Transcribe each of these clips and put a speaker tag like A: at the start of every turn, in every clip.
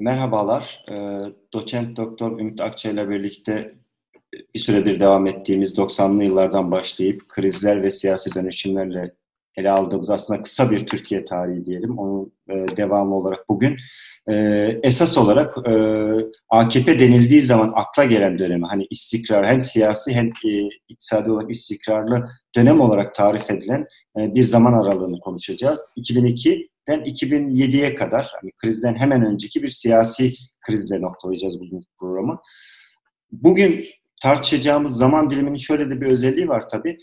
A: Merhabalar. E, doçent Doktor Ümit Akça ile birlikte bir süredir devam ettiğimiz 90'lı yıllardan başlayıp krizler ve siyasi dönüşümlerle ele aldığımız aslında kısa bir Türkiye tarihi diyelim. Onun e, devamı olarak bugün e, esas olarak e, AKP denildiği zaman akla gelen dönemi hani istikrar hem siyasi hem iktisadi olarak istikrarlı dönem olarak tarif edilen bir zaman aralığını konuşacağız. 2002'den 2007'ye kadar hani krizden hemen önceki bir siyasi krizle noktalayacağız bugün programı. Bugün tartışacağımız zaman diliminin şöyle de bir özelliği var tabii.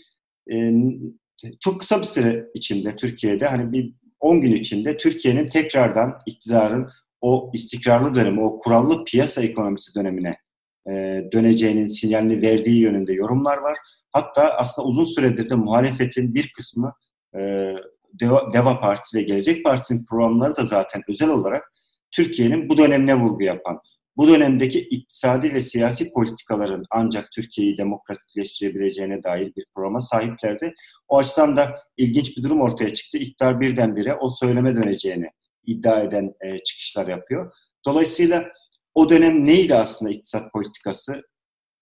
A: E, çok kısa bir süre içinde Türkiye'de hani bir 10 gün içinde Türkiye'nin tekrardan iktidarın o istikrarlı dönemi, o kurallı piyasa ekonomisi dönemine e, döneceğinin sinyalini verdiği yönünde yorumlar var. Hatta aslında uzun süredir de muhalefetin bir kısmı e, Deva, Partisi ve Gelecek Partisi'nin programları da zaten özel olarak Türkiye'nin bu dönemine vurgu yapan, bu dönemdeki iktisadi ve siyasi politikaların ancak Türkiye'yi demokratikleştirebileceğine dair bir programa sahiplerdi. O açıdan da ilginç bir durum ortaya çıktı. İktidar birdenbire o söyleme döneceğini iddia eden e, çıkışlar yapıyor. Dolayısıyla o dönem neydi aslında iktisat politikası?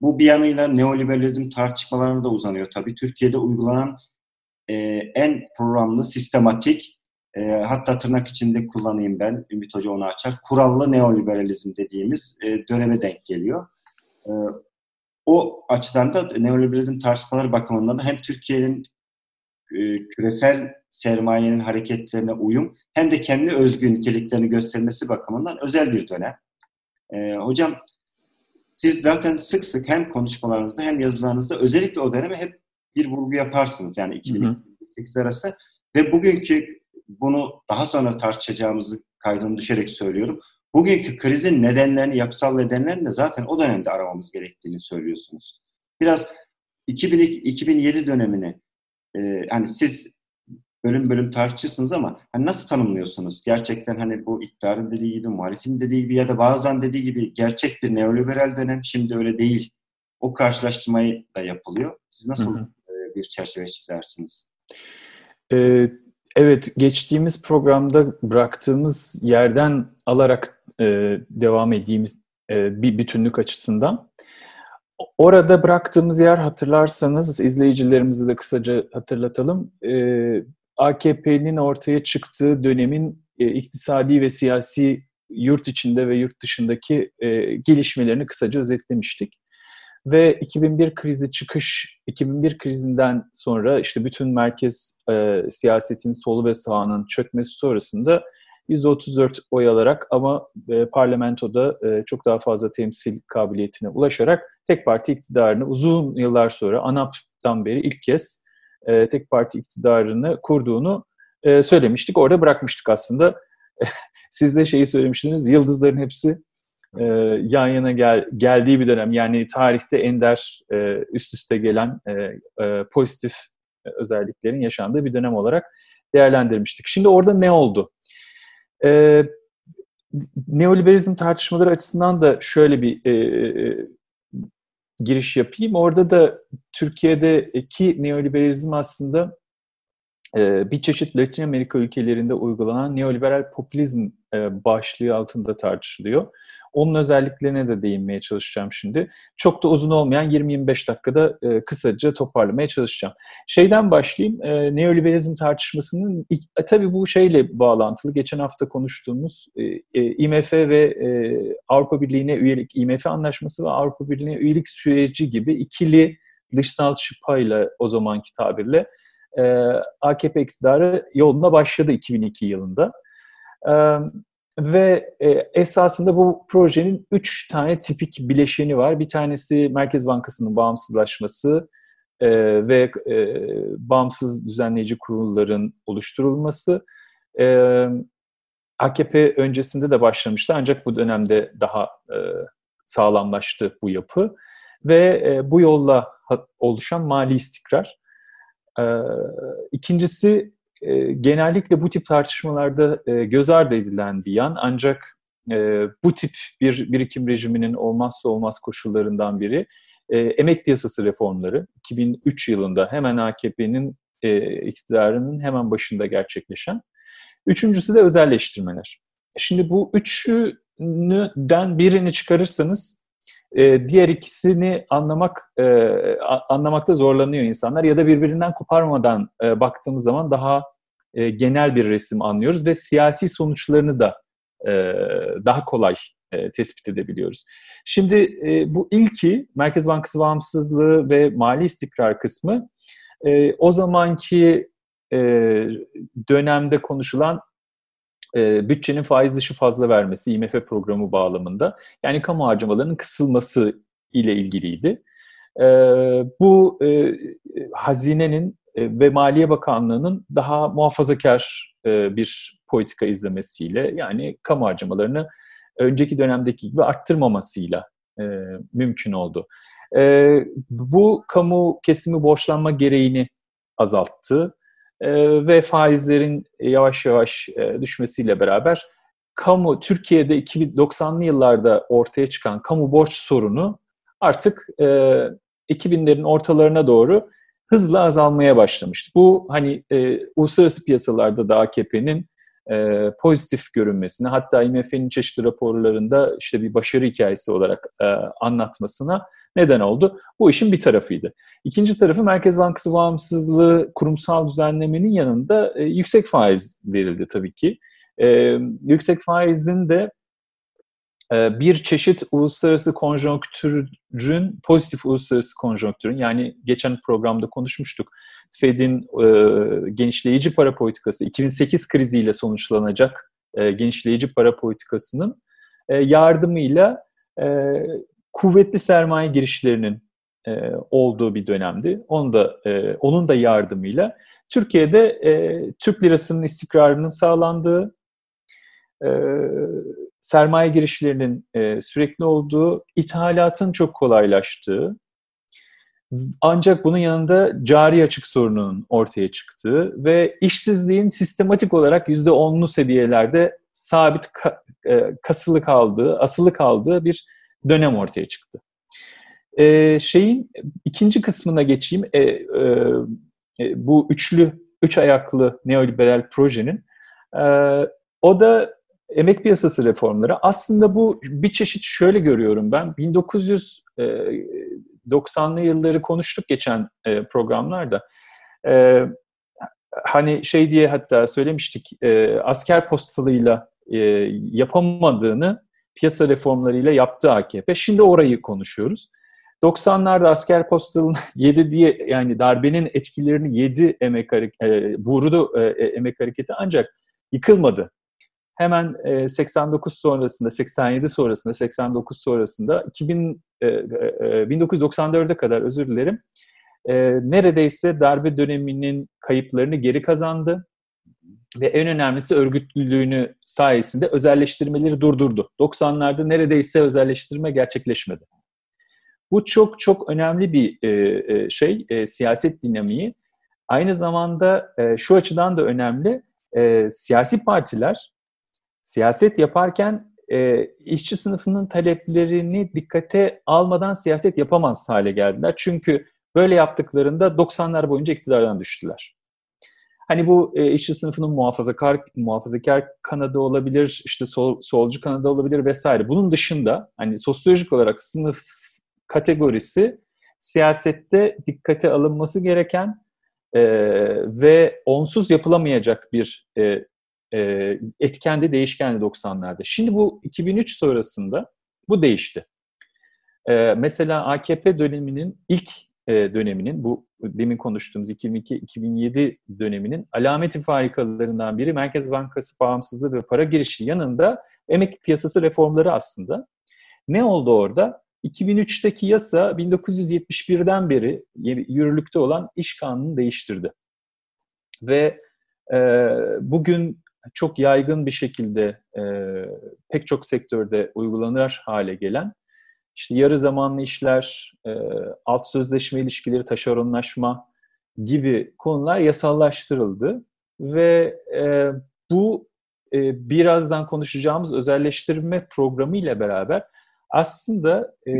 A: Bu bir yanıyla neoliberalizm tartışmalarına da uzanıyor tabii. Türkiye'de uygulanan e, en programlı, sistematik, e, hatta tırnak içinde kullanayım ben, Ümit Hoca onu açar, kurallı neoliberalizm dediğimiz e, döneme denk geliyor. E, o açıdan da neoliberalizm tartışmaları bakımından da hem Türkiye'nin e, küresel sermayenin hareketlerine uyum hem de kendi özgü niteliklerini göstermesi bakımından özel bir dönem. E, hocam siz zaten sık sık hem konuşmalarınızda hem yazılarınızda özellikle o döneme hep bir vurgu yaparsınız. Yani 2008 arası ve bugünkü bunu daha sonra tartışacağımızı kaydını düşerek söylüyorum. Bugünkü krizin nedenlerini, yapısal nedenlerini de zaten o dönemde aramamız gerektiğini söylüyorsunuz. Biraz 2002, 2007 dönemini e, hani siz bölüm bölüm tartışırsınız ama hani nasıl tanımlıyorsunuz? Gerçekten hani bu iktidarın dediği gibi, muhalifin dediği gibi ya da bazen dediği gibi gerçek bir neoliberal dönem şimdi öyle değil. O karşılaştırmayı da yapılıyor. Siz nasıl hı hı. E, bir çerçeve çizersiniz?
B: Ee, evet, geçtiğimiz programda bıraktığımız yerden alarak e, devam edeyim e, bir bütünlük açısından. Orada bıraktığımız yer hatırlarsanız izleyicilerimizi de kısaca hatırlatalım. Ee, AKP'nin ortaya çıktığı dönemin e, iktisadi ve siyasi yurt içinde ve yurt dışındaki e, gelişmelerini kısaca özetlemiştik. Ve 2001 krizi çıkış, 2001 krizinden sonra işte bütün merkez e, siyasetin solu ve sağının çökmesi sonrasında %34 oy alarak ama e, parlamentoda e, çok daha fazla temsil kabiliyetine ulaşarak tek parti iktidarını uzun yıllar sonra ANAP'tan beri ilk kez e, tek parti iktidarını kurduğunu e, söylemiştik. Orada bırakmıştık aslında. Siz de şeyi söylemiştiniz, yıldızların hepsi e, yan yana gel, geldiği bir dönem. Yani tarihte ender e, üst üste gelen e, e, pozitif özelliklerin yaşandığı bir dönem olarak değerlendirmiştik. Şimdi orada ne oldu? E, neoliberalizm tartışmaları açısından da şöyle bir e, e, giriş yapayım. Orada da Türkiye'deki neoliberalizm aslında e, bir çeşit Latin Amerika ülkelerinde uygulanan neoliberal popülizm e, başlığı altında tartışılıyor. Onun özelliklerine de değinmeye çalışacağım şimdi. Çok da uzun olmayan 20-25 dakikada e, kısaca toparlamaya çalışacağım. Şeyden başlayayım. E, neoliberalizm tartışmasının tabii bu şeyle bağlantılı. Geçen hafta konuştuğumuz IMF ve Avrupa Birliği'ne üyelik, IMF anlaşması ve Avrupa Birliği'ne üyelik süreci gibi ikili dışsal çıpayla o zamanki tabirle e, AKP iktidarı yoluna başladı 2002 yılında. E, ve e, esasında bu projenin üç tane tipik bileşeni var. Bir tanesi Merkez Bankası'nın bağımsızlaşması e, ve e, bağımsız düzenleyici kurulların oluşturulması. E, AKP öncesinde de başlamıştı ancak bu dönemde daha e, sağlamlaştı bu yapı. Ve e, bu yolla oluşan mali istikrar. E, ikincisi e, genellikle bu tip tartışmalarda e, göz ardı edilen bir yan ancak e, bu tip bir birikim rejiminin olmazsa olmaz koşullarından biri e, emek piyasası reformları 2003 yılında hemen AKP'nin e, iktidarının hemen başında gerçekleşen. Üçüncüsü de özelleştirmeler. Şimdi bu üçü üçünden birini çıkarırsanız e, diğer ikisini anlamak e, anlamakta zorlanıyor insanlar ya da birbirinden koparmadan e, baktığımız zaman daha e, genel bir resim anlıyoruz ve siyasi sonuçlarını da daha kolay tespit edebiliyoruz. Şimdi bu ilki Merkez Bankası bağımsızlığı ve mali istikrar kısmı o zamanki dönemde konuşulan e, bütçenin faiz dışı fazla vermesi IMF programı bağlamında yani kamu harcamalarının kısılması ile ilgiliydi. E, bu e, hazinenin e, ve Maliye Bakanlığı'nın daha muhafazakar e, bir politika izlemesiyle yani kamu harcamalarını önceki dönemdeki gibi arttırmamasıyla e, mümkün oldu. Bu kamu kesimi borçlanma gereğini azalttı e, ve faizlerin yavaş yavaş e, düşmesiyle beraber kamu Türkiye'de 2090'lı yıllarda ortaya çıkan kamu borç sorunu artık e, 2000'lerin ortalarına doğru hızla azalmaya başlamıştı. Bu hani e, uluslararası piyasalarda da AKP'nin e, pozitif görünmesine hatta IMF'nin çeşitli raporlarında işte bir başarı hikayesi olarak e, anlatmasına neden oldu. Bu işin bir tarafıydı. İkinci tarafı Merkez Bankası bağımsızlığı kurumsal düzenlemenin yanında e, yüksek faiz verildi tabii ki. E, yüksek faizin de bir çeşit uluslararası konjonktürün, pozitif uluslararası konjonktürün yani geçen programda konuşmuştuk. Fed'in e, genişleyici para politikası 2008 kriziyle sonuçlanacak e, genişleyici para politikasının e, yardımıyla e, kuvvetli sermaye girişlerinin e, olduğu bir dönemdi. Onu da e, onun da yardımıyla Türkiye'de e, Türk lirasının istikrarının sağlandığı, e, sermaye girişlerinin e, sürekli olduğu, ithalatın çok kolaylaştığı, ancak bunun yanında cari açık sorununun ortaya çıktığı ve işsizliğin sistematik olarak %10'lu seviyelerde sabit ka, e, kasılı kaldığı, asılı kaldığı bir dönem ortaya çıktı. E, şeyin ikinci kısmına geçeyim. E, e, e, bu üçlü, üç ayaklı neoliberal projenin e, o da emek piyasası reformları. Aslında bu bir çeşit şöyle görüyorum ben. 1990'lı e, yılları konuştuk geçen e, programlarda. E, hani şey diye hatta söylemiştik asker postalıyla yapamadığını piyasa reformlarıyla yaptı AKP. Şimdi orayı konuşuyoruz. 90'larda asker postalını yedi diye yani darbenin etkilerini yedi emek e, vurdu emek hareketi ancak yıkılmadı. Hemen e, 89 sonrasında, 87 sonrasında, 89 sonrasında 2000 e, e, 1994'e kadar özür dilerim. E, neredeyse darbe döneminin kayıplarını geri kazandı ve en önemlisi örgütlülüğünü sayesinde özelleştirmeleri durdurdu. 90'larda neredeyse özelleştirme gerçekleşmedi. Bu çok çok önemli bir e, e, şey, e, siyaset dinamiği. Aynı zamanda e, şu açıdan da önemli, e, siyasi partiler siyaset yaparken e, işçi sınıfının taleplerini dikkate almadan siyaset yapamaz hale geldiler. Çünkü böyle yaptıklarında 90'lar boyunca iktidardan düştüler. Hani bu e, işçi sınıfının muhafazakar muhafazakar kanadı olabilir, işte sol, solcu kanadı olabilir vesaire. Bunun dışında hani sosyolojik olarak sınıf kategorisi siyasette dikkate alınması gereken e, ve onsuz yapılamayacak bir e, e, etkendi, değişkendi 90'larda. Şimdi bu 2003 sonrasında bu değişti. E, mesela AKP döneminin ilk e, döneminin bu demin konuştuğumuz 2002-2007 döneminin alameti farikalarından biri Merkez Bankası bağımsızlığı ve para girişi yanında emek piyasası reformları aslında. Ne oldu orada? 2003'teki yasa 1971'den beri yürürlükte olan iş kanunu değiştirdi. Ve e, bugün çok yaygın bir şekilde e, pek çok sektörde uygulanır hale gelen işte yarı zamanlı işler, e, alt sözleşme ilişkileri, taşeronlaşma gibi konular yasallaştırıldı ve e, bu e, birazdan konuşacağımız özelleştirme programı ile beraber aslında e,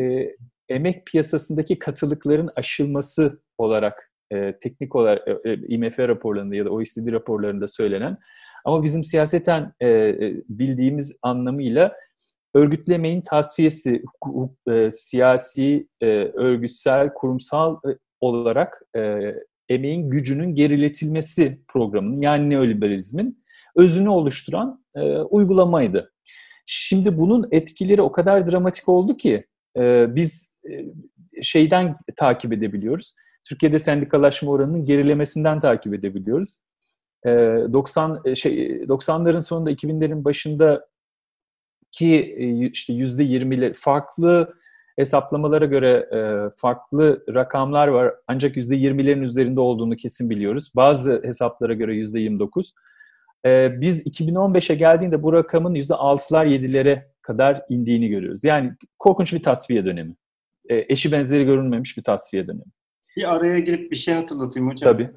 B: emek piyasasındaki katılıkların aşılması olarak e, teknik olarak e, e IMF raporlarında ya da OECD raporlarında söylenen ama bizim siyaseten e, e, bildiğimiz anlamıyla örgütlemeyin tasfiyesi, e, siyasi, e, örgütsel, kurumsal e, olarak e, emeğin gücünün geriletilmesi programının yani neoliberalizmin özünü oluşturan e, uygulamaydı. Şimdi bunun etkileri o kadar dramatik oldu ki e, biz e, şeyden takip edebiliyoruz. Türkiye'de sendikalaşma oranının gerilemesinden takip edebiliyoruz. E, 90 e, şey 90'ların sonunda 2000'lerin başında ki e, işte yüzde 20'leri farklı hesaplamalara göre e, farklı rakamlar var. Ancak yüzde 20'lerin üzerinde olduğunu kesin biliyoruz. Bazı hesaplara göre yüzde 29. E, biz 2015'e geldiğinde bu rakamın yüzde 6'lar 7'lere kadar indiğini görüyoruz. Yani korkunç bir tasfiye dönemi. E, eşi benzeri görünmemiş bir tasfiye dönemi.
A: Bir araya girip bir şey hatırlatayım hocam.
B: Tabii.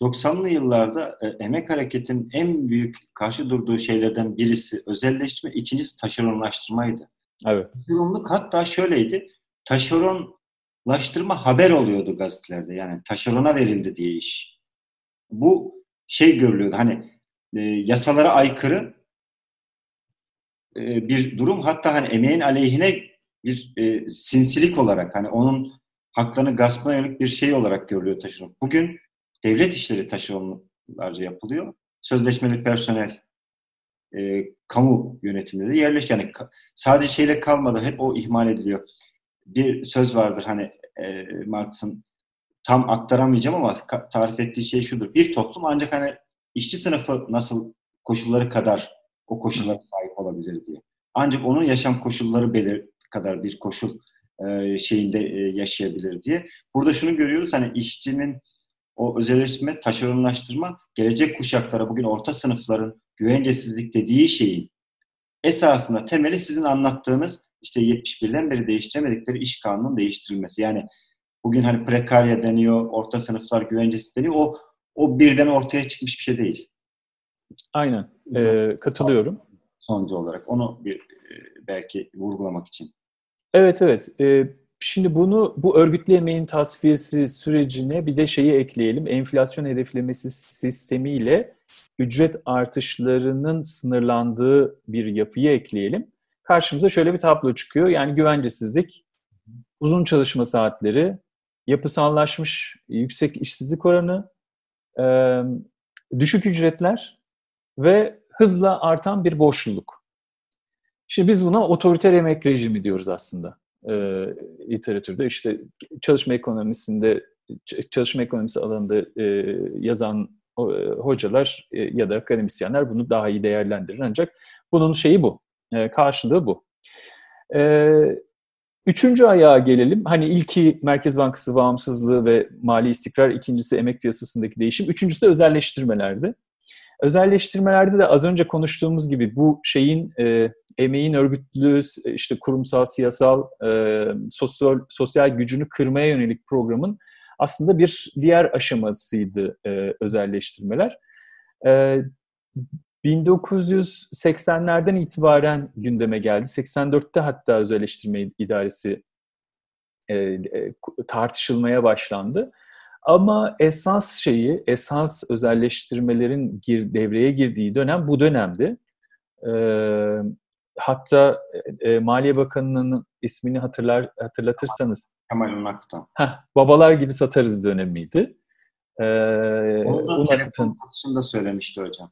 A: 90'lı yıllarda e, emek hareketin en büyük karşı durduğu şeylerden birisi özelleştirme, ikincisi taşeronlaştırmaydı.
B: Evet.
A: Taşeronluk hatta şöyleydi. Taşeronlaştırma haber oluyordu gazetelerde. Yani taşerona verildi diye iş. Bu şey görülüyordu. Hani e, yasalara aykırı e, bir durum. Hatta hani emeğin aleyhine bir e, sinsilik olarak hani onun haklarını gaspına yönelik bir şey olarak görülüyor taşeron. Bugün devlet işleri taşeronlarca yapılıyor. Sözleşmeli personel e, kamu yönetiminde de yerleşti. Yani sadece şeyle kalmadı. Hep o ihmal ediliyor. Bir söz vardır hani e, Marx'ın tam aktaramayacağım ama tarif ettiği şey şudur. Bir toplum ancak hani işçi sınıfı nasıl koşulları kadar o koşullara sahip olabilir diye. Ancak onun yaşam koşulları belir kadar bir koşul e, şeyinde e, yaşayabilir diye. Burada şunu görüyoruz hani işçinin o özelleştirme, taşeronlaştırma gelecek kuşaklara bugün orta sınıfların güvencesizlik dediği şeyin esasında temeli sizin anlattığınız işte 71'den beri değiştiremedikleri iş kanunun değiştirilmesi. Yani bugün hani prekarya deniyor, orta sınıflar güvencesiz deniyor. O, o birden ortaya çıkmış bir şey değil.
B: Aynen. Ee, katılıyorum.
A: Sonucu olarak. Onu bir belki vurgulamak için.
B: Evet, evet. Ee, Şimdi bunu bu örgütlü emeğin tasfiyesi sürecine bir de şeyi ekleyelim. Enflasyon hedeflemesi sistemiyle ücret artışlarının sınırlandığı bir yapıyı ekleyelim. Karşımıza şöyle bir tablo çıkıyor. Yani güvencesizlik, uzun çalışma saatleri, yapısallaşmış yüksek işsizlik oranı, düşük ücretler ve hızla artan bir boşluk. Şimdi biz buna otoriter emek rejimi diyoruz aslında e, literatürde işte çalışma ekonomisinde çalışma ekonomisi alanında e, yazan e, hocalar e, ya da akademisyenler bunu daha iyi değerlendirir ancak bunun şeyi bu e, karşılığı bu. E, üçüncü ayağa gelelim. Hani ilki Merkez Bankası bağımsızlığı ve mali istikrar, ikincisi emek piyasasındaki değişim, üçüncüsü de özelleştirmelerdi. Özelleştirmelerde de az önce konuştuğumuz gibi bu şeyin e, emeğin örgütlü, işte kurumsal, siyasal, e, sosyal, sosyal gücünü kırmaya yönelik programın aslında bir diğer aşamasıydı e, özelleştirmeler. E, 1980'lerden itibaren gündeme geldi. 84'te hatta özelleştirme idaresi e, e, tartışılmaya başlandı. Ama esas şeyi, esas özelleştirmelerin gir, devreye girdiği dönem bu dönemdi. E, hatta e, Maliye Bakanı'nın ismini hatırlar hatırlatırsanız.
A: Kemal Unak'tan.
B: Heh, babalar gibi satarız dönemiydi.
A: Ee, Onu da Unak'tan, satışında söylemişti hocam.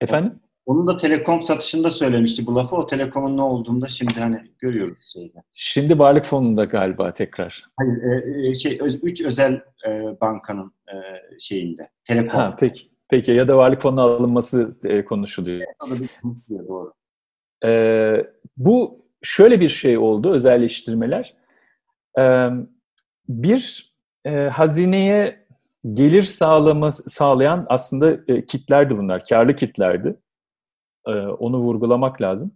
B: Efendim?
A: Onun da telekom satışında söylemişti bu lafı. O telekomun ne olduğunu da şimdi hani görüyoruz şeyde.
B: Şimdi Varlık Fonu'nda galiba tekrar.
A: Hayır, e, e şey öz, üç özel e, bankanın e, şeyinde. Telekom. Ha,
B: peki. Peki ya da Varlık Fonu'na alınması e, konuşuluyor. Evet, doğru. E, bu şöyle bir şey oldu özelleştirmeler. E, bir e, hazineye gelir sağlama, sağlayan aslında e, kitlerdi bunlar, karlı kitlerdi. E, onu vurgulamak lazım.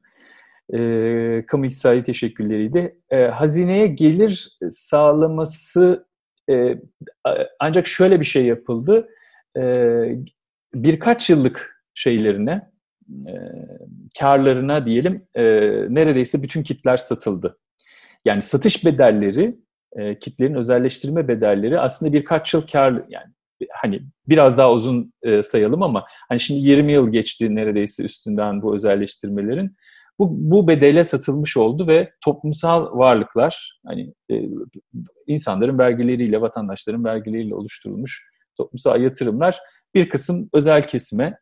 B: E, kamu iktisadi teşekkülleriydi. E, hazineye gelir sağlaması e, ancak şöyle bir şey yapıldı. E, birkaç yıllık şeylerine, e, karlarına diyelim e, neredeyse bütün kitler satıldı. Yani satış bedelleri, e, kitlerin özelleştirme bedelleri aslında birkaç yıl kar yani hani biraz daha uzun e, sayalım ama hani şimdi 20 yıl geçti neredeyse üstünden bu özelleştirmelerin. bu, bu bedele satılmış oldu ve toplumsal varlıklar hani e, insanların vergileriyle, vatandaşların vergileriyle oluşturulmuş toplumsal yatırımlar bir kısım özel kesime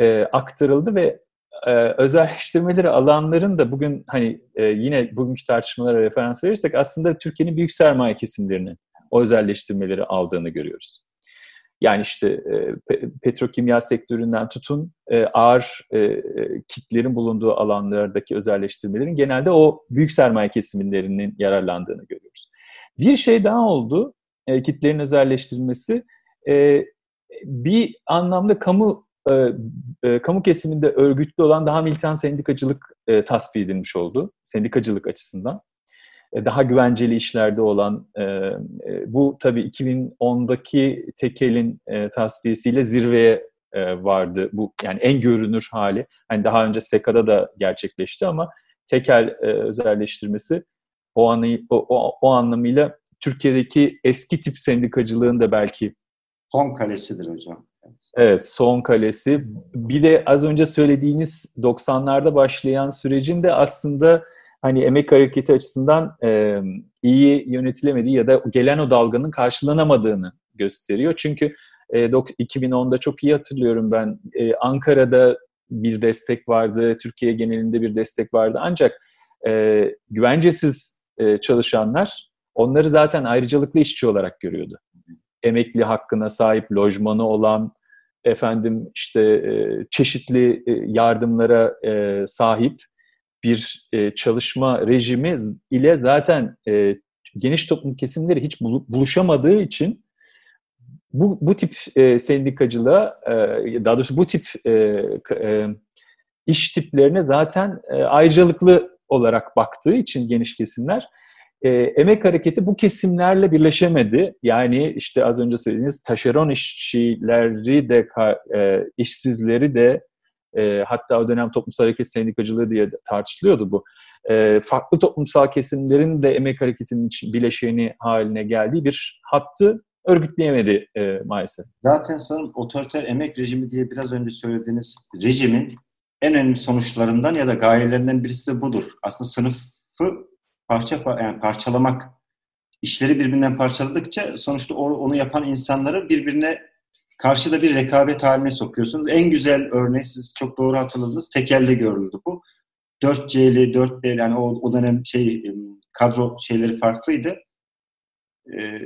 B: e, aktarıldı ve e, özelleştirmeleri alanların da bugün hani e, yine bugünkü tartışmalara referans verirsek aslında Türkiye'nin büyük sermaye kesimlerinin o özelleştirmeleri aldığını görüyoruz. Yani işte e, petrokimya sektöründen tutun e, ağır e, kitlerin bulunduğu alanlardaki özelleştirmelerin genelde o büyük sermaye kesimlerinin yararlandığını görüyoruz. Bir şey daha oldu kitlerin özelleştirilmesi. Bir anlamda kamu kamu kesiminde örgütlü olan daha militan sendikacılık e, tasfiye edilmiş oldu. Sendikacılık açısından. E, daha güvenceli işlerde olan e, e, bu tabii 2010'daki tekelin e, tasfiyesiyle zirveye e, vardı. Bu yani en görünür hali. Hani daha önce SEKA'da da gerçekleşti ama tekel e, özelleştirmesi o, anı, o, o, o anlamıyla Türkiye'deki eski tip sendikacılığın da belki
A: son kalesidir hocam.
B: Evet, son kalesi. Bir de az önce söylediğiniz 90'larda başlayan sürecin de aslında hani emek hareketi açısından e, iyi yönetilemediği ya da gelen o dalganın karşılanamadığını gösteriyor. Çünkü e, 2010'da çok iyi hatırlıyorum ben e, Ankara'da bir destek vardı, Türkiye genelinde bir destek vardı. Ancak e, güvencesiz e, çalışanlar onları zaten ayrıcalıklı işçi olarak görüyordu. Emekli hakkına sahip, lojmanı olan, efendim işte e, çeşitli e, yardımlara e, sahip bir e, çalışma rejimi ile zaten e, geniş toplum kesimleri hiç buluşamadığı için bu, bu tip e, sendikacılığa, e, daha doğrusu bu tip iş tiplerine zaten ayrıcalıklı olarak baktığı için geniş kesimler e, emek hareketi bu kesimlerle birleşemedi. Yani işte az önce söylediğiniz taşeron işçileri de e, işsizleri de e, hatta o dönem toplumsal hareket sendikacılığı diye tartışılıyordu bu. E, farklı toplumsal kesimlerin de emek hareketinin bileşeni haline geldiği bir hattı örgütleyemedi e, maalesef.
A: Zaten sanırım otoriter emek rejimi diye biraz önce söylediğiniz rejimin en önemli sonuçlarından ya da gayelerinden birisi de budur. Aslında sınıfı parça yani parçalamak, işleri birbirinden parçaladıkça sonuçta onu yapan insanları birbirine karşı da bir rekabet haline sokuyorsunuz. En güzel örnek siz çok doğru hatırladınız. Tekelde görüldü bu. 4C'li, 4B'li yani o, o dönem şey kadro şeyleri farklıydı. Ee,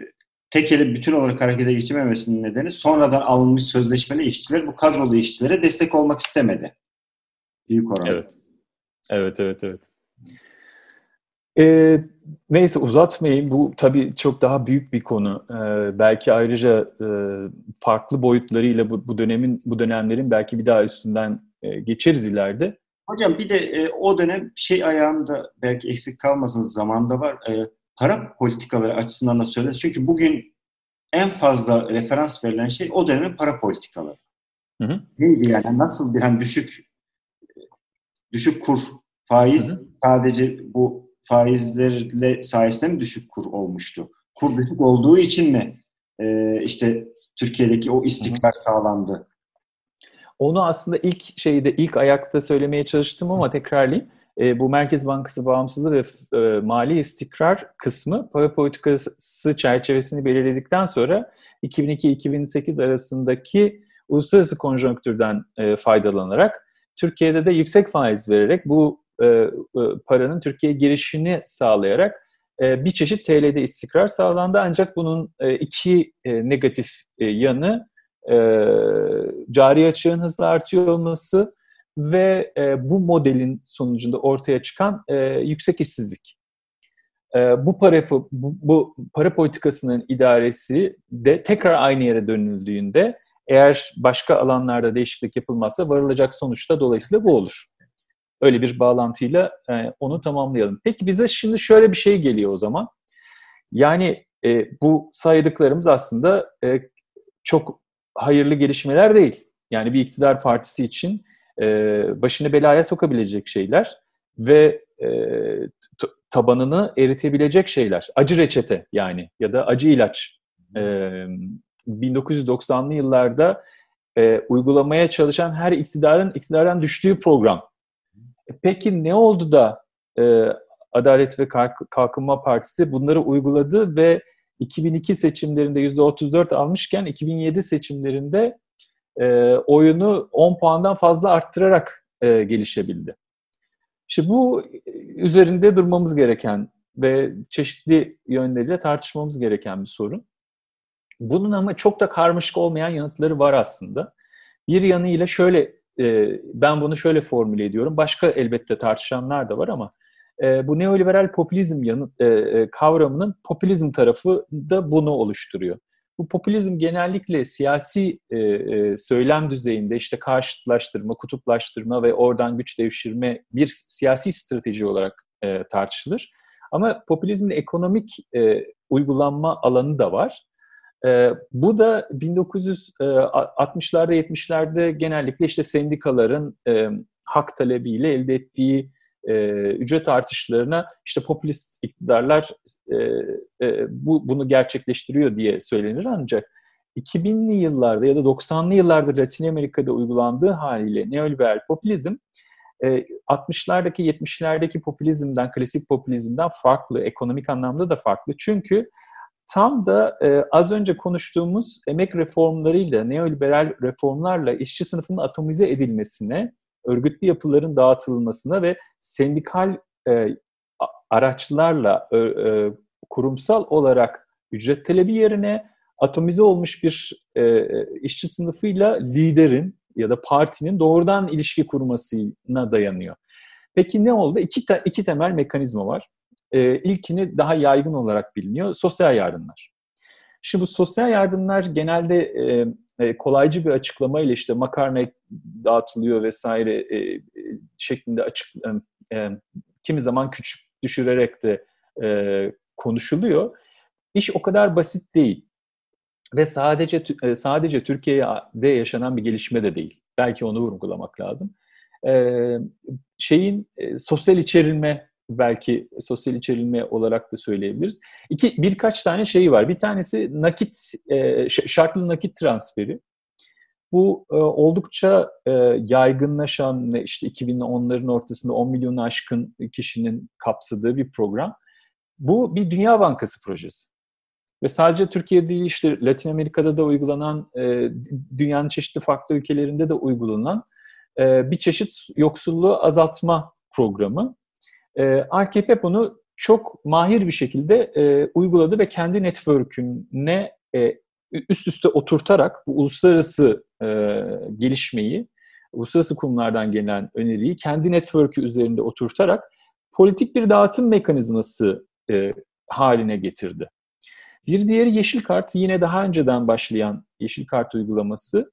A: tekeli bütün olarak harekete geçirmemesinin nedeni sonradan alınmış sözleşmeli işçiler bu kadrolu işçilere destek olmak istemedi. Büyük oranda.
B: Evet. Evet, evet, evet. E, neyse uzatmayayım. Bu tabii çok daha büyük bir konu. E, belki ayrıca e, farklı boyutlarıyla bu, bu dönemin bu dönemlerin belki bir daha üstünden e, geçeriz ileride.
A: Hocam bir de e, o dönem şey ayağında belki eksik kalmasın zamanda var. E, para politikaları açısından da söyleriz. Çünkü bugün en fazla referans verilen şey o dönemin para politikaları. Hı hı. Neydi yani? Nasıl bir hani düşük düşük kur, faiz hı hı. sadece bu faizlerle sayesinde mi düşük kur olmuştu? Kur düşük olduğu için mi e, işte Türkiye'deki o istikrar sağlandı?
B: Onu aslında ilk şeyde ilk ayakta söylemeye çalıştım ama tekrarlayayım. E, bu Merkez Bankası bağımsızlığı ve e, mali istikrar kısmı para politikası çerçevesini belirledikten sonra 2002-2008 arasındaki uluslararası konjonktürden e, faydalanarak Türkiye'de de yüksek faiz vererek bu e, e, paranın Türkiye'ye girişini sağlayarak e, bir çeşit TL'de istikrar sağlandı. Ancak bunun e, iki e, negatif e, yanı e, cari açığın hızla artıyor olması ve e, bu modelin sonucunda ortaya çıkan e, yüksek işsizlik. E, bu para bu, bu para politikasının idaresi de tekrar aynı yere dönüldüğünde eğer başka alanlarda değişiklik yapılmazsa varılacak sonuçta dolayısıyla bu olur. Öyle bir bağlantıyla e, onu tamamlayalım. Peki bize şimdi şöyle bir şey geliyor o zaman. Yani e, bu saydıklarımız aslında e, çok hayırlı gelişmeler değil. Yani bir iktidar partisi için e, başını belaya sokabilecek şeyler ve e, tabanını eritebilecek şeyler. Acı reçete yani ya da acı ilaç. E, 1990'lı yıllarda e, uygulamaya çalışan her iktidarın iktidardan düştüğü program peki ne oldu da e, Adalet ve Kalkınma Partisi bunları uyguladı ve 2002 seçimlerinde %34 almışken 2007 seçimlerinde e, oyunu 10 puandan fazla arttırarak e, gelişebildi. İşte bu üzerinde durmamız gereken ve çeşitli yönleriyle tartışmamız gereken bir sorun. Bunun ama çok da karmaşık olmayan yanıtları var aslında. Bir yanıyla şöyle, e, ben bunu şöyle formüle ediyorum. Başka elbette tartışanlar da var ama e, bu neoliberal popülizm yanı, e, e, kavramının popülizm tarafı da bunu oluşturuyor. Bu popülizm genellikle siyasi söylem düzeyinde işte karşıtlaştırma, kutuplaştırma ve oradan güç devşirme bir siyasi strateji olarak e, tartışılır. Ama popülizmin ekonomik uygulanma alanı da var. E, bu da 1960'larda 70'lerde genellikle işte sendikaların e, hak talebiyle elde ettiği e, ücret artışlarına işte popülist iktidarlar e, e, bu bunu gerçekleştiriyor diye söylenir ancak 2000'li yıllarda ya da 90'lı yıllarda Latin Amerika'da uygulandığı haliyle neoliberal popülizm 60'lardaki 70'lerdeki popülizmden, klasik popülizmden farklı, ekonomik anlamda da farklı. Çünkü tam da e, az önce konuştuğumuz emek reformlarıyla, neoliberal reformlarla işçi sınıfının atomize edilmesine, örgütlü yapıların dağıtılmasına ve sendikal e, araçlarla e, e, kurumsal olarak ücret talebi yerine atomize olmuş bir e, işçi sınıfıyla liderin ya da partinin doğrudan ilişki kurmasına dayanıyor. Peki ne oldu? İki, te, iki temel mekanizma var. E, ilkini daha yaygın olarak biliniyor. Sosyal yardımlar. Şimdi bu sosyal yardımlar genelde e, e, kolaycı bir açıklamayla işte makarna dağıtılıyor vesaire e, şeklinde açık e, e, kimi zaman küçük düşürerek de e, konuşuluyor. İş o kadar basit değil. Ve sadece e, sadece Türkiye'de yaşanan bir gelişme de değil. Belki onu vurgulamak lazım. Ee, şeyin e, sosyal içerilme belki sosyal içerilme olarak da söyleyebiliriz. İki birkaç tane şeyi var. Bir tanesi nakit e, şartlı nakit transferi. Bu e, oldukça e, yaygınlaşan işte 2010'ların ortasında 10 milyonu aşkın kişinin kapsadığı bir program. Bu bir Dünya Bankası projesi. Ve sadece Türkiye değil işte Latin Amerika'da da uygulanan, e, dünyanın çeşitli farklı ülkelerinde de uygulanan bir çeşit yoksulluğu azaltma programı. E, AKP bunu çok mahir bir şekilde e, uyguladı ve kendi network'üne e, üst üste oturtarak bu uluslararası e, gelişmeyi, uluslararası kurumlardan gelen öneriyi kendi network'ü üzerinde oturtarak politik bir dağıtım mekanizması e, haline getirdi. Bir diğeri yeşil kart. Yine daha önceden başlayan yeşil kart uygulaması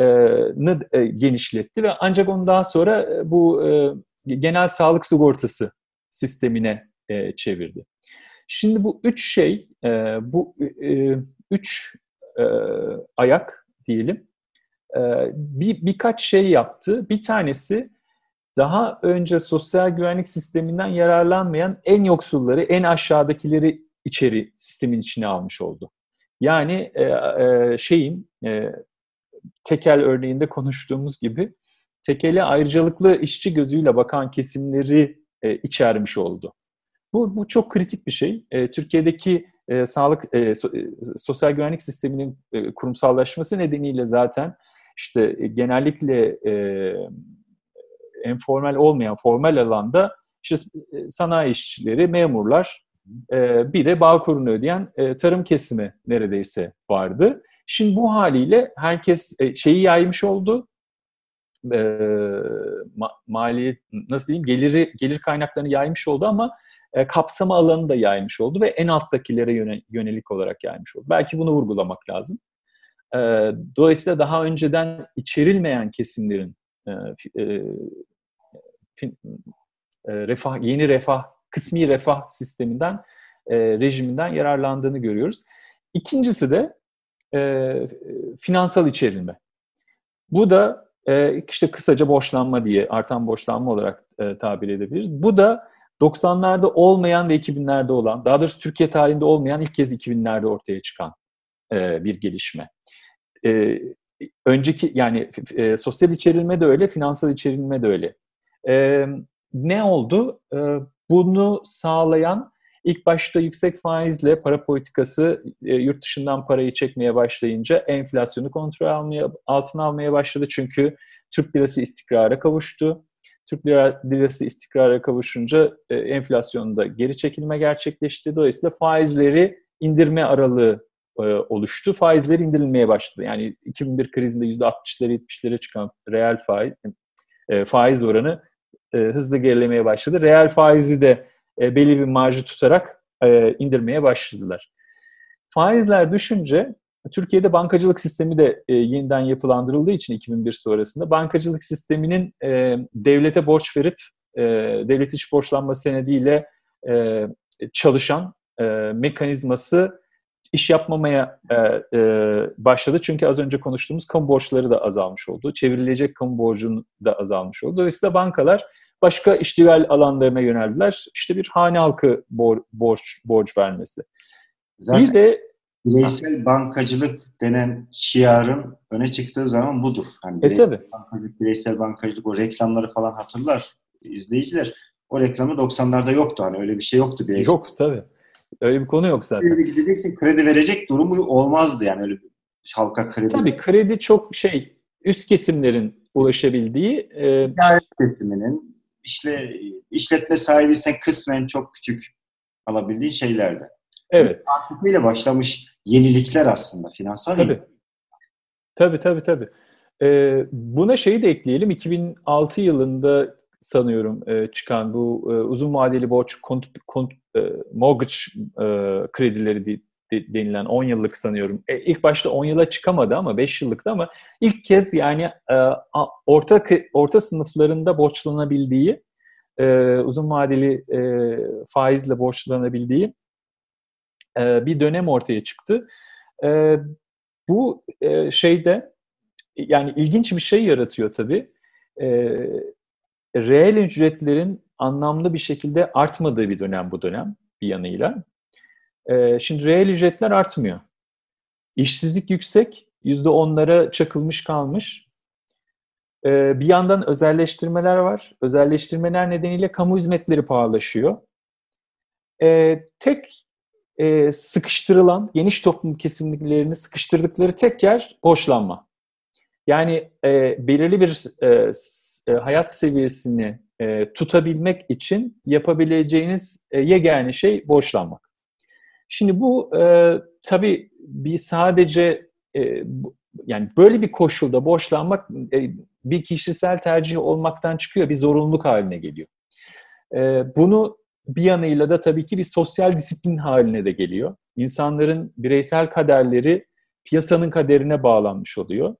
B: e, genişletti ve ancak onu daha sonra e, bu e, genel sağlık sigortası sistemine e, çevirdi. Şimdi bu üç şey, e, bu e, üç e, ayak diyelim, e, bir birkaç şey yaptı. Bir tanesi daha önce sosyal güvenlik sisteminden yararlanmayan en yoksulları, en aşağıdakileri içeri sistemin içine almış oldu. Yani e, e, şeyin e, tekel örneğinde konuştuğumuz gibi tekele ayrıcalıklı işçi gözüyle bakan kesimleri e, içermiş oldu. Bu, bu çok kritik bir şey. E, Türkiye'deki e, sağlık e, e, sosyal güvenlik sisteminin e, kurumsallaşması nedeniyle zaten işte e, genellikle e, informal olmayan formal alanda işte e, sanayi işçileri, memurlar, e, bir de bağ kurunu ödeyen e, tarım kesimi neredeyse vardı. Şimdi bu haliyle herkes e, şeyi yaymış oldu. E, ma, mali nasıl diyeyim geliri gelir kaynaklarını yaymış oldu ama e, kapsama alanı da yaymış oldu ve en alttakilere yönelik olarak yaymış oldu. Belki bunu vurgulamak lazım. E, dolayısıyla daha önceden içerilmeyen kesimlerin e, e, refah yeni refah kısmi refah sisteminden e, rejiminden yararlandığını görüyoruz. İkincisi de e, finansal içerilme. Bu da e, işte kısaca borçlanma diye artan borçlanma olarak e, tabir edebiliriz. Bu da 90'larda olmayan ve 2000'lerde olan, daha doğrusu Türkiye tarihinde olmayan ilk kez 2000'lerde ortaya çıkan e, bir gelişme. E, önceki yani e, sosyal içerilme de öyle, finansal içerilme de öyle. E, ne oldu? E, bunu sağlayan ilk başta yüksek faizle para politikası e, yurt dışından parayı çekmeye başlayınca enflasyonu kontrol almaya, altına almaya başladı. Çünkü Türk lirası istikrara kavuştu. Türk lirası istikrara kavuşunca e, enflasyonda geri çekilme gerçekleşti. Dolayısıyla faizleri indirme aralığı e, oluştu. Faizler indirilmeye başladı. Yani 2001 krizinde %60'lara 70'lere çıkan reel faiz, e, faiz oranı e, hızlı gerilemeye başladı. Reel faizi de e, belli bir marjı tutarak e, indirmeye başladılar. Faizler düşünce Türkiye'de bankacılık sistemi de e, yeniden yapılandırıldığı için 2001 sonrasında bankacılık sisteminin e, devlete borç verip e, devlet iç borçlanma senediyle e, çalışan e, mekanizması iş yapmamaya e, e, başladı. Çünkü az önce konuştuğumuz kamu borçları da azalmış oldu. Çevrilecek kamu borcun da azalmış oldu. Dolayısıyla bankalar başka iştigal alanlarına yöneldiler. İşte bir hane halkı bor, borç borç vermesi.
A: Zaten bir de bireysel bankacılık denen şiarın öne çıktığı zaman budur.
B: Hani e tabi.
A: Bankacılık, bireysel bankacılık o reklamları falan hatırlar izleyiciler. O reklamı 90'larda yoktu hani öyle bir şey yoktu
B: bireysel. Yok tabi. Öyle bir konu yok zaten.
A: Öyle gideceksin kredi verecek durumu olmazdı yani öyle bir halka kredi.
B: Tabii kredi çok şey üst kesimlerin ulaşabildiği.
A: E, kesiminin işte işletme sahibiysen kısmen çok küçük alabildiğin şeylerdi.
B: Evet.
A: ile başlamış yenilikler aslında finansal
B: Tabii. Yenilik. Tabii tabii tabii. Ee, buna şeyi de ekleyelim. 2006 yılında sanıyorum e, çıkan bu e, uzun vadeli borç kont, kont, e, mortgage e, kredileri denilen 10 yıllık sanıyorum. E, ilk başta 10 yıla çıkamadı ama 5 yıllıkta ama ilk kez yani e, orta orta sınıflarında borçlanabildiği e, uzun vadeli e, faizle borçlanabildiği e, bir dönem ortaya çıktı. E, bu e, şeyde yani ilginç bir şey yaratıyor tabii. E, reel ücretlerin anlamlı bir şekilde artmadığı bir dönem bu dönem bir yanıyla. E, şimdi reel ücretler artmıyor. İşsizlik yüksek, yüzde onlara çakılmış kalmış. E, bir yandan özelleştirmeler var. Özelleştirmeler nedeniyle kamu hizmetleri pahalaşıyor. E, tek e, sıkıştırılan, geniş toplum kesimlerini sıkıştırdıkları tek yer borçlanma. Yani e, belirli bir e, hayat seviyesini tutabilmek için yapabileceğiniz yegane şey borçlanmak. Şimdi bu e, tabii bir sadece e, yani böyle bir koşulda borçlanmak e, bir kişisel tercih olmaktan çıkıyor, bir zorunluluk haline geliyor. E, bunu bir yanıyla da tabii ki bir sosyal disiplin haline de geliyor. İnsanların bireysel kaderleri piyasanın kaderine bağlanmış oluyor.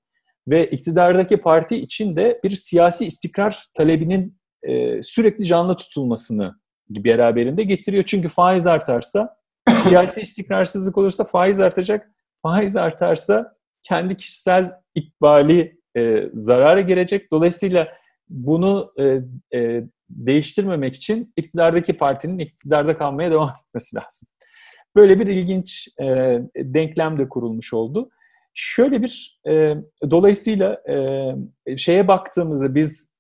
B: Ve iktidardaki parti için de bir siyasi istikrar talebinin e, sürekli canlı tutulmasını beraberinde getiriyor. Çünkü faiz artarsa, siyasi istikrarsızlık olursa faiz artacak. Faiz artarsa kendi kişisel ikbali e, zarara gelecek. Dolayısıyla bunu e, e, değiştirmemek için iktidardaki partinin iktidarda kalmaya devam etmesi lazım. Böyle bir ilginç e, denklem de kurulmuş oldu. Şöyle bir, e, dolayısıyla e, şeye baktığımızda biz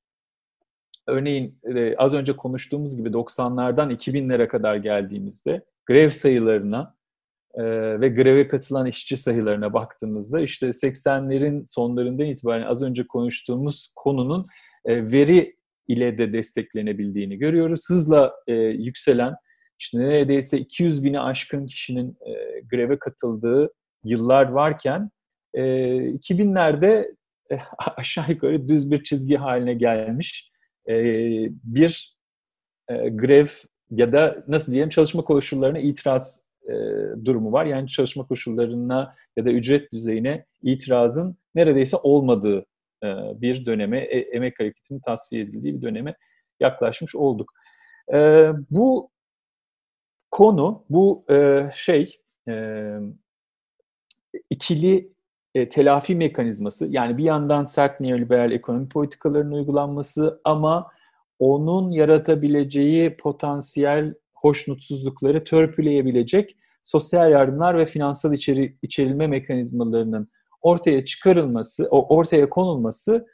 B: örneğin e, az önce konuştuğumuz gibi 90'lardan 2000'lere kadar geldiğimizde grev sayılarına e, ve greve katılan işçi sayılarına baktığımızda işte 80'lerin sonlarından itibaren az önce konuştuğumuz konunun e, veri ile de desteklenebildiğini görüyoruz. Hızla e, yükselen, işte neredeyse 200 bini aşkın kişinin e, greve katıldığı yıllar varken e, 2000'lerde e, aşağı yukarı düz bir çizgi haline gelmiş e, bir e, grev ya da nasıl diyelim çalışma koşullarına itiraz e, durumu var. Yani çalışma koşullarına ya da ücret düzeyine itirazın neredeyse olmadığı e, bir döneme, e, emek hareketinin tasfiye edildiği bir döneme yaklaşmış olduk. E, bu konu, bu şey ikili telafi mekanizması, yani bir yandan sert neoliberal ekonomi politikalarının uygulanması ama onun yaratabileceği potansiyel hoşnutsuzlukları törpüleyebilecek sosyal yardımlar ve finansal içeri, içerilme mekanizmalarının ortaya çıkarılması, ortaya konulması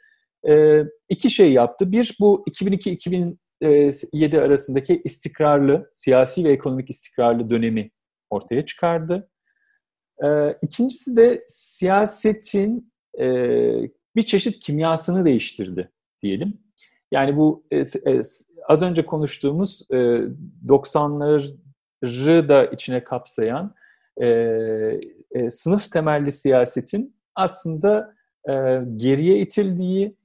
B: e, iki şey yaptı. Bir, bu 2002-2003 2007 arasındaki istikrarlı, siyasi ve ekonomik istikrarlı dönemi ortaya çıkardı. İkincisi de siyasetin bir çeşit kimyasını değiştirdi diyelim. Yani bu az önce konuştuğumuz 90'ları da içine kapsayan sınıf temelli siyasetin aslında geriye itildiği,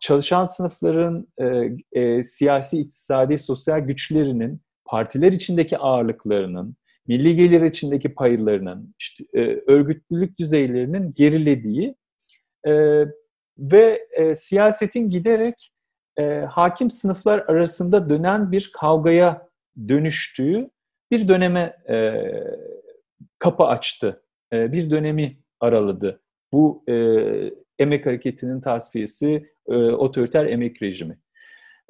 B: çalışan sınıfların siyasi, iktisadi, sosyal güçlerinin, partiler içindeki ağırlıklarının, milli gelir içindeki paylarının, işte, örgütlülük düzeylerinin gerilediği ve siyasetin giderek hakim sınıflar arasında dönen bir kavgaya dönüştüğü bir döneme kapı açtı. bir dönemi araladı. Bu emek hareketinin tasfiyesi, e, otoriter emek rejimi.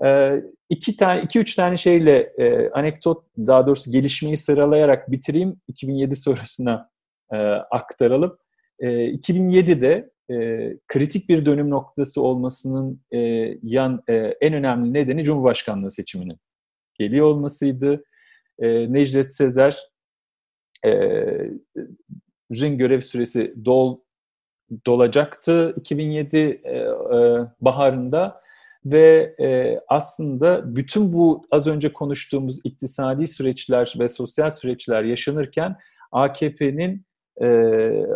B: E, iki tane, iki üç tane şeyle e, anekdot, daha doğrusu gelişmeyi sıralayarak bitireyim. 2007 sonrasına e, aktaralım. E, 2007'de e, kritik bir dönüm noktası olmasının e, yan e, en önemli nedeni Cumhurbaşkanlığı seçiminin geliyor olmasıydı. E, Necdet Sezer e, ring görev süresi dol dolacaktı 2007 e, e, baharında ve e, aslında bütün bu az önce konuştuğumuz iktisadi süreçler ve sosyal süreçler yaşanırken AKP'nin e,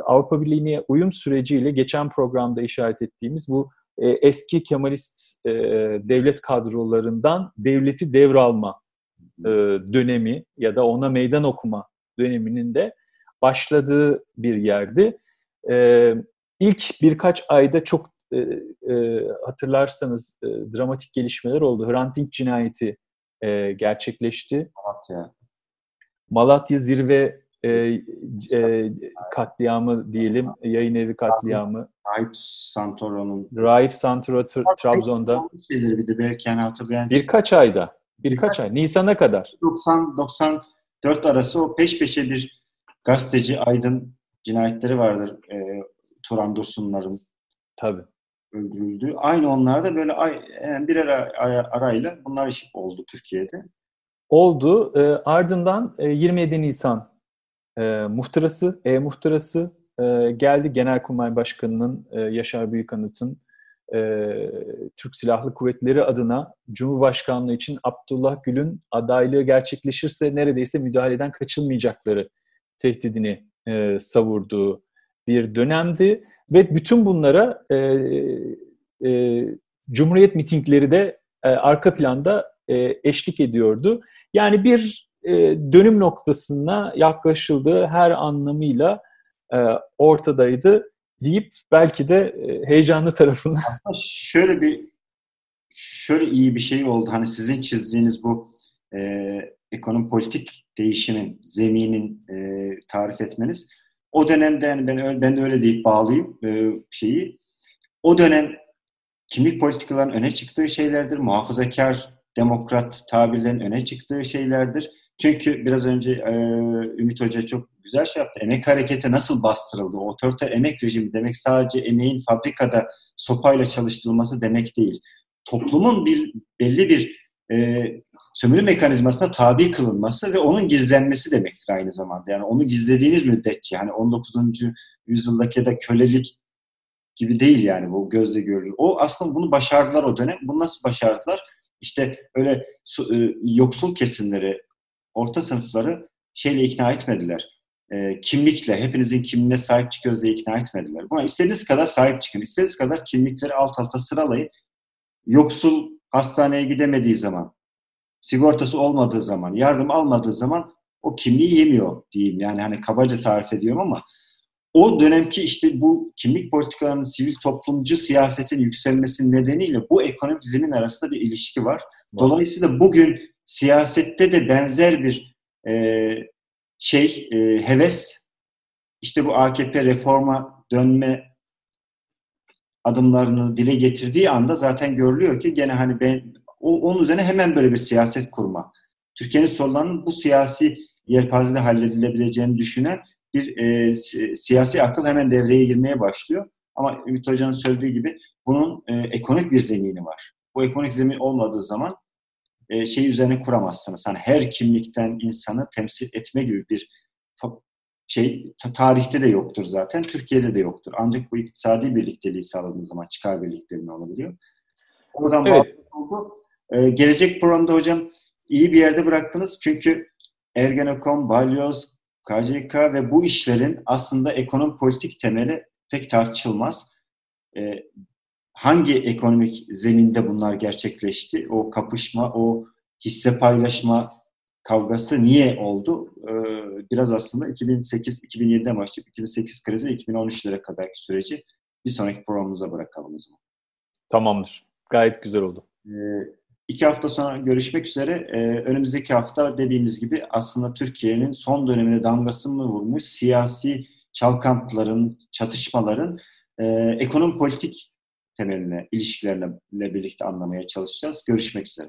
B: Avrupa Birliği'ne uyum süreciyle geçen programda işaret ettiğimiz bu e, eski Kemalist e, devlet kadrolarından devleti devralma e, dönemi ya da ona meydan okuma döneminin de başladığı bir yerdi. E, ilk birkaç ayda çok e, e, hatırlarsanız e, dramatik gelişmeler oldu. Hrant Dink cinayeti e, gerçekleşti. Malatya. Malatya zirve e, e, katliamı diyelim, yayın evi katliamı.
A: Rahip Santoro'nun.
B: Rahip Santoro Trabzon'da.
A: Şeyleri bir de belki yani hatırlayan.
B: Birkaç ayda. Birkaç, birkaç ay. Nisan'a kadar.
A: 90-94 arası o peş peşe bir gazeteci Aydın cinayetleri vardır. E, Turan Dursunların
B: Tabii.
A: öldürüldü. Aynı onlarda böyle ay, yani bir ara, arayla bunlar iş oldu Türkiye'de.
B: Oldu. E, ardından e, 27 Nisan e, muhtırası, e-muhtırası e, geldi. Genelkurmay Başkanı'nın e, Yaşar Büyükanıt'ın e, Türk Silahlı Kuvvetleri adına Cumhurbaşkanlığı için Abdullah Gül'ün adaylığı gerçekleşirse neredeyse müdahaleden kaçılmayacakları tehdidini e, savurduğu bir dönemdi ve bütün bunlara e, e, Cumhuriyet mitingleri de e, arka planda e, eşlik ediyordu. Yani bir dönüm noktasına yaklaşıldığı her anlamıyla e, ortadaydı deyip belki de e, heyecanlı tarafından.
A: Aslında şöyle bir şöyle iyi bir şey oldu. Hani sizin çizdiğiniz bu e, ekonomi politik değişimin, zeminin e, tarif etmeniz o dönemde yani ben, ben de öyle deyip bağlayayım e, şeyi. O dönem kimlik politikaların öne çıktığı şeylerdir. Muhafazakar, demokrat tabirlerin öne çıktığı şeylerdir. Çünkü biraz önce e, Ümit Hoca çok güzel şey yaptı. Emek hareketi nasıl bastırıldı? O otoriter emek rejimi demek sadece emeğin fabrikada sopayla çalıştırılması demek değil. Toplumun bir belli bir e, sömürü mekanizmasına tabi kılınması ve onun gizlenmesi demektir aynı zamanda. Yani onu gizlediğiniz müddetçe hani 19. yüzyıldaki ya da kölelik gibi değil yani bu gözle görülür. O aslında bunu başardılar o dönem. Bunu nasıl başardılar? İşte öyle e, yoksul kesimleri, orta sınıfları şeyle ikna etmediler. E, kimlikle, hepinizin kimliğine sahip çıkıyoruz diye ikna etmediler. Buna istediğiniz kadar sahip çıkın. istediğiniz kadar kimlikleri alt alta sıralayın. Yoksul hastaneye gidemediği zaman, sigortası olmadığı zaman, yardım almadığı zaman o kimliği yemiyor diyeyim. Yani hani kabaca tarif ediyorum ama o dönemki işte bu kimlik politikalarının sivil toplumcu siyasetin yükselmesi nedeniyle bu ekonomik zemin arasında bir ilişki var. Dolayısıyla bugün siyasette de benzer bir e, şey, e, heves işte bu AKP reforma dönme adımlarını dile getirdiği anda zaten görülüyor ki gene hani ben o, onun üzerine hemen böyle bir siyaset kurma. Türkiye'nin sorunlarının bu siyasi yelpazede halledilebileceğini düşünen bir e, siyasi akıl hemen devreye girmeye başlıyor. Ama Ümit Hoca'nın söylediği gibi bunun e, ekonomik bir zemini var. Bu ekonomik zemin olmadığı zaman e, şey üzerine kuramazsınız. Hani her kimlikten insanı temsil etme gibi bir şey tarihte de yoktur zaten. Türkiye'de de yoktur. Ancak bu iktisadi birlikteliği sağladığınız zaman çıkar birlikteliğini olabiliyor. Oradan evet. oldu. Ee, gelecek programda hocam iyi bir yerde bıraktınız. Çünkü Ergenekon, Balyoz, KCK ve bu işlerin aslında ekonomi politik temeli pek tartışılmaz. Ee, hangi ekonomik zeminde bunlar gerçekleşti? O kapışma, o hisse paylaşma kavgası niye oldu? Ee, biraz aslında 2008-2007'de başlayıp 2008 krizi ve 2013'lere kadarki süreci bir sonraki programımıza bırakalım o zaman.
B: Tamamdır. Gayet güzel oldu.
A: Ee, iki hafta sonra görüşmek üzere. Ee, önümüzdeki hafta dediğimiz gibi aslında Türkiye'nin son dönemine damgasını vurmuş siyasi çalkantıların, çatışmaların e, ekonomi politik temeline, ilişkilerine birlikte anlamaya çalışacağız. Görüşmek üzere.